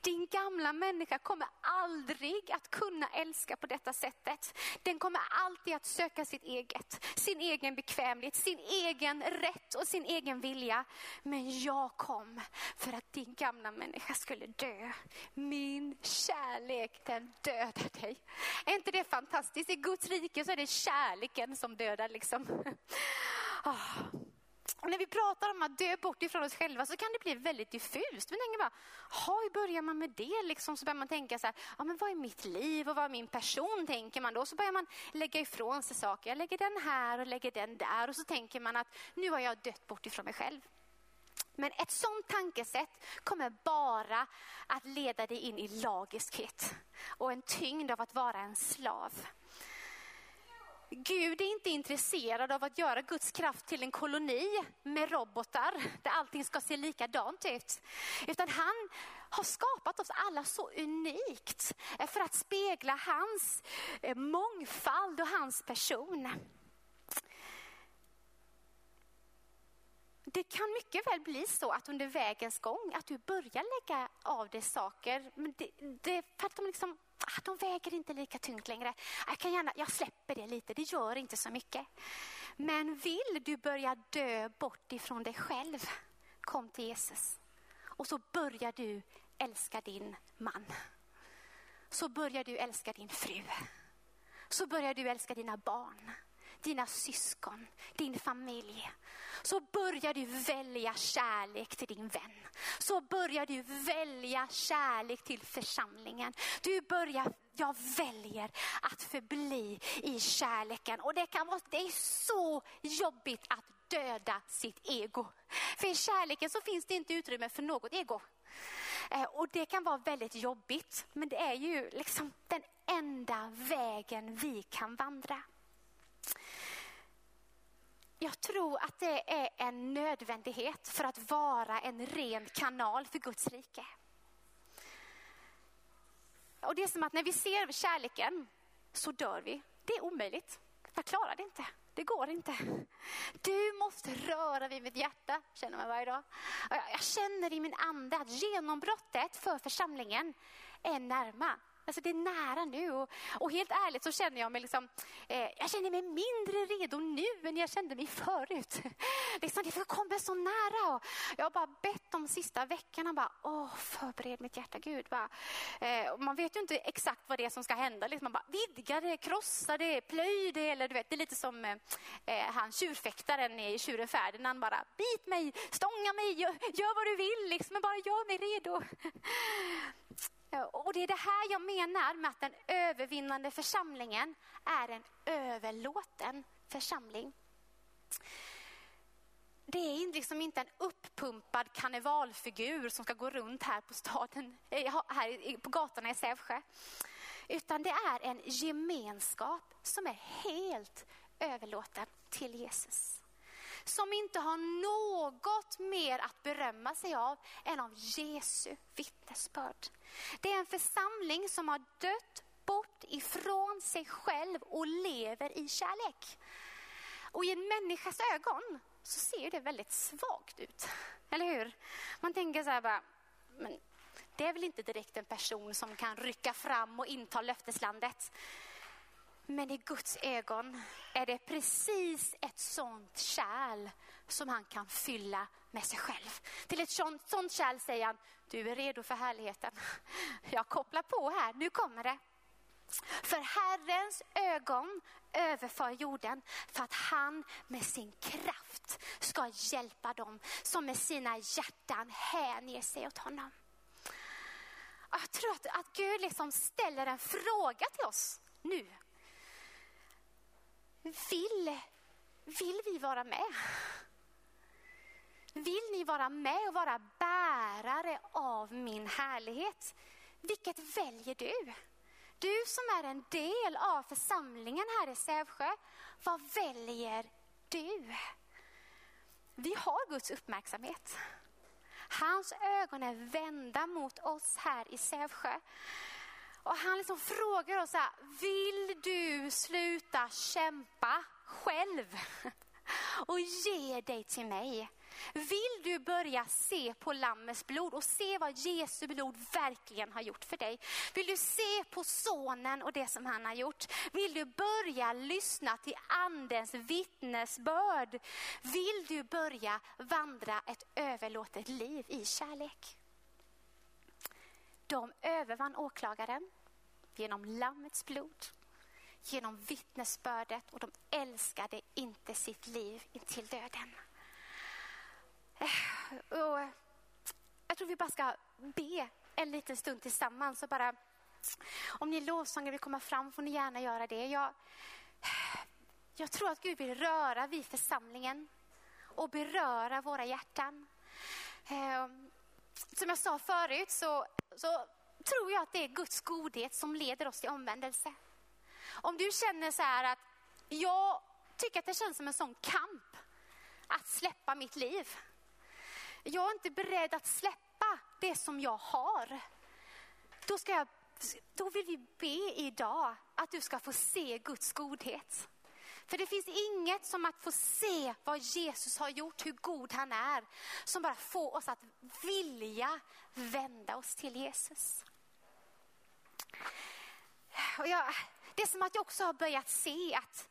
A: Din gamla människa kommer aldrig att kunna älska på detta sättet. Den kommer alltid att söka sitt eget, sin egen bekvämlighet, sin egen rätt och sin egen vilja. Men jag kom för att din gamla människa skulle dö. Min kärlek den dödar dig. Är inte det fantastiskt? I Guds rike så är det kärleken som dödar liksom. Oh. Och när vi pratar om att dö bort ifrån oss själva så kan det bli väldigt diffust. Vi tänker bara, hur börjar man med det? Liksom, så börjar man tänka så här, ja, men vad är mitt liv och vad är min person? tänker man då. Så börjar man lägga ifrån sig saker. Jag lägger den här och lägger den där. Och så tänker man att nu har jag dött bort ifrån mig själv. Men ett sånt tankesätt kommer bara att leda dig in i lagiskhet och en tyngd av att vara en slav. Gud är inte intresserad av att göra Guds kraft till en koloni med robotar där allting ska se likadant ut. Utan han har skapat oss alla så unikt eh, för att spegla hans eh, mångfald och hans person. Det kan mycket väl bli så att under vägens gång att du börjar lägga av dig saker. Men det, det, för att de, liksom, ah, de väger inte lika tungt längre. Jag, kan gärna, jag släpper det lite, det gör inte så mycket. Men vill du börja dö bort ifrån dig själv, kom till Jesus. Och så börjar du älska din man. Så börjar du älska din fru. Så börjar du älska dina barn dina syskon, din familj. Så börjar du välja kärlek till din vän. Så börjar du välja kärlek till församlingen. Du börjar, jag väljer att förbli i kärleken. Och det kan vara, det är så jobbigt att döda sitt ego. För i kärleken så finns det inte utrymme för något ego. Eh, och det kan vara väldigt jobbigt, men det är ju liksom den enda vägen vi kan vandra. Jag tror att det är en nödvändighet för att vara en ren kanal för Guds rike. Och det är som att när vi ser kärleken så dör vi. Det är omöjligt. Jag klarar det inte. Det går inte. Du måste röra vid mitt hjärta, känner man varje dag. Jag känner i min ande att genombrottet för församlingen är närma. Alltså det är nära nu och, och helt ärligt så känner jag mig liksom, eh, jag känner mig mindre redo nu än jag kände mig förut. liksom, det kommer så nära och jag har bara bett de sista veckorna, bara, åh förbered mitt hjärta Gud. Bara, eh, man vet ju inte exakt vad det är som ska hända. Liksom, man bara, vidga det, krossa det, plöj det. Eller, du vet, det är lite som eh, eh han tjurfäktaren i Tjuren Ferdinand, han bara, bit mig, stånga mig, gör, gör vad du vill, liksom, men bara gör mig redo. Eh, och det är det här jag menar med att den övervinnande församlingen är en överlåten församling. Det är liksom inte en uppumpad karnevalfigur som ska gå runt här på, staden, eh, här på gatorna i Sävsjö. Utan det är en gemenskap som är helt överlåten till Jesus som inte har något mer att berömma sig av än av Jesu vittnesbörd. Det är en församling som har dött bort ifrån sig själv och lever i kärlek. Och i en människas ögon så ser det väldigt svagt ut. Eller hur? Man tänker så här bara, men det är väl inte direkt en person som kan rycka fram och inta löfteslandet. Men i Guds ögon är det precis ett sånt kärl som han kan fylla med sig själv. Till ett sånt, sånt kärl säger han, du är redo för härligheten. Jag kopplar på här, nu kommer det. För Herrens ögon överför jorden för att han med sin kraft ska hjälpa dem som med sina hjärtan hänger sig åt honom. Jag tror att, att Gud liksom ställer en fråga till oss nu vill, vill vi vara med? Vill ni vara med och vara bärare av min härlighet? Vilket väljer du? Du som är en del av församlingen här i Sävsjö, vad väljer du? Vi har Guds uppmärksamhet. Hans ögon är vända mot oss här i Sävsjö. Och han liksom frågar oss här, vill du sluta kämpa själv och ge dig till mig? Vill du börja se på Lammets blod och se vad Jesu blod verkligen har gjort för dig? Vill du se på sonen och det som han har gjort? Vill du börja lyssna till andens vittnesbörd? Vill du börja vandra ett överlåtet liv i kärlek? De övervann åklagaren genom Lammets blod, genom vittnesbördet och de älskade inte sitt liv intill döden. Eh, eh, jag tror vi bara ska be en liten stund tillsammans. Och bara, om ni lovsångare vill komma fram får ni gärna göra det. Jag, jag tror att Gud vill röra vid församlingen och beröra våra hjärtan. Eh, som jag sa förut så, så tror jag att det är Guds godhet som leder oss till omvändelse. Om du känner så här att jag tycker att det känns som en sån kamp att släppa mitt liv. Jag är inte beredd att släppa det som jag har. Då, ska jag, då vill vi be idag att du ska få se Guds godhet. För det finns inget som att få se vad Jesus har gjort, hur god han är, som bara får oss att vilja vända oss till Jesus. Och jag, det är som att jag också har börjat se att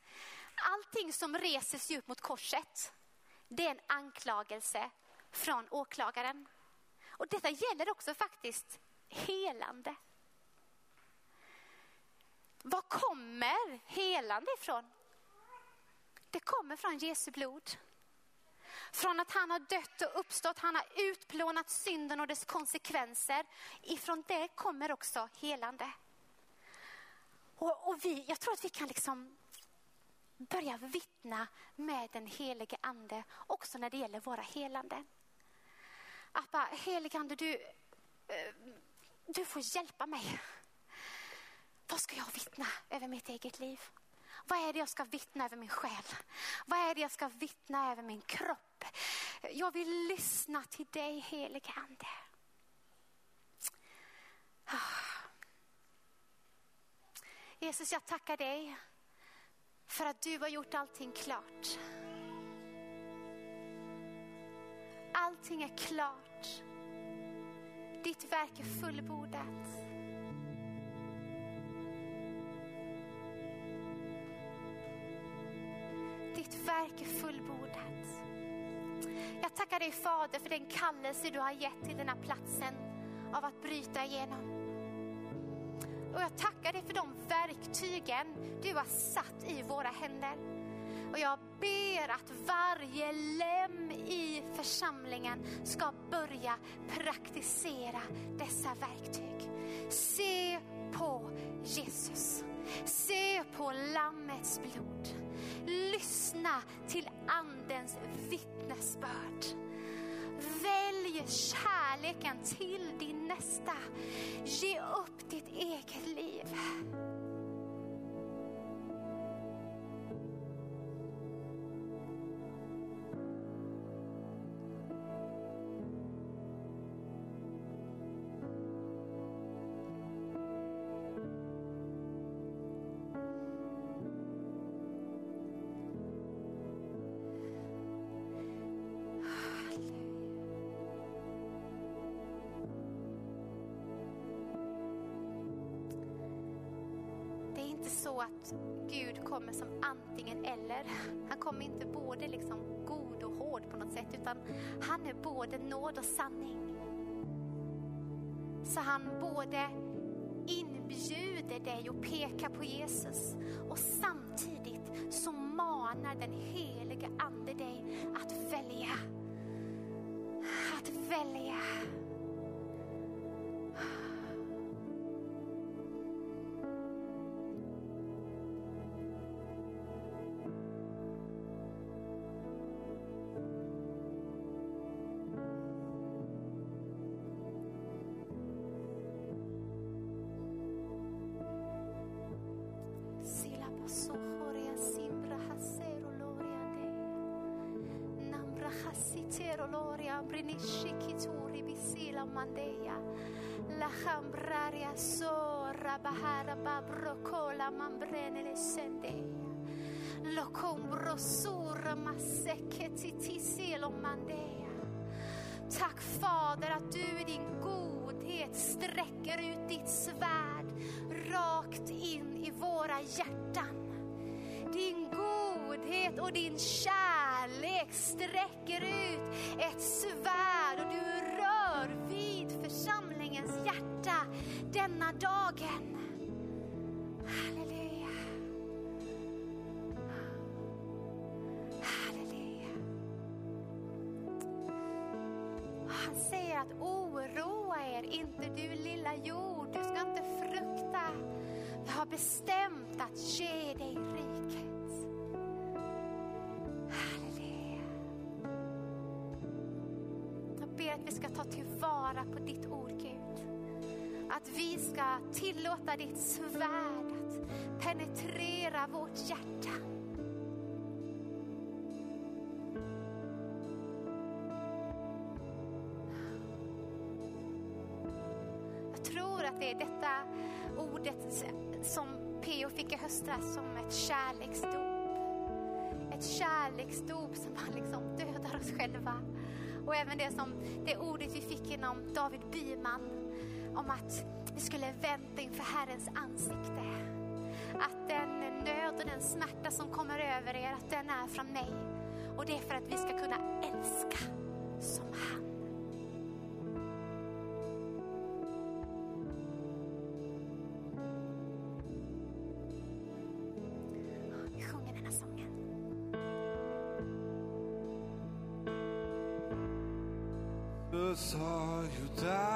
A: allting som reser sig upp mot korset, det är en anklagelse från åklagaren. Och detta gäller också faktiskt helande. Var kommer helande ifrån? Det kommer från Jesu blod. Från att han har dött och uppstått, han har utplånat synden och dess konsekvenser. Ifrån det kommer också helande. Och, och vi, jag tror att vi kan liksom börja vittna med den helige ande också när det gäller våra helanden. Att bara, helige ande, du, eh, du får hjälpa mig. Vad ska jag vittna över mitt eget liv? Vad är det jag ska vittna över min själ? Vad är det jag ska vittna över min kropp? Jag vill lyssna till dig helige ande. Ah. Jesus, jag tackar dig för att du har gjort allting klart. Allting är klart. Ditt verk är fullbordat. Ditt verk är fullbordat. Jag tackar dig Fader för den kallelse du har gett till den här platsen av att bryta igenom. Och jag tackar dig för de verktygen du har satt i våra händer. Och jag ber att varje lem i församlingen ska börja praktisera dessa verktyg. Se på Jesus. Se på Lammets blod. Lyssna till Andens vittnesbörd. Välj kärleken till din nästa. Ge upp ditt eget liv. Så att Gud kommer som antingen eller. Han kommer inte både liksom god och hård på något sätt utan han är både nåd och sanning. Så han både inbjuder dig och pekar på Jesus och samtidigt så manar den helige ande dig att välja. Att välja. La mandeya la jambraria zorra bahara babrocola mambrene le sendeya lo combro sura lo mandeya Tack Fader att du i din godhet sträcker ut ditt svärd rakt in i våra hjärtan. Din godhet och din kärlek sträcker ut ett svärd och du rör hjärta denna dagen. Halleluja. Halleluja. Han säger att oroa er inte du lilla jord, du ska inte frukta. Jag har bestämt att ge dig riket. Halleluja. Jag ber att vi ska ta tillvara på ditt ord att vi ska tillåta ditt svärd att penetrera vårt hjärta. Jag tror att det är detta ordet som P.O. fick i höstas som ett kärleksdop. Ett kärleksdop som man liksom dödar oss själva. Och även det, som, det ordet vi fick inom David Byman om att vi skulle vänta inför Herrens ansikte. Att den nöd och den smärta som kommer över er, att den är från mig. Och det är för att vi ska kunna älska som han. Vi sjunger den här sången.
B: Saw you down.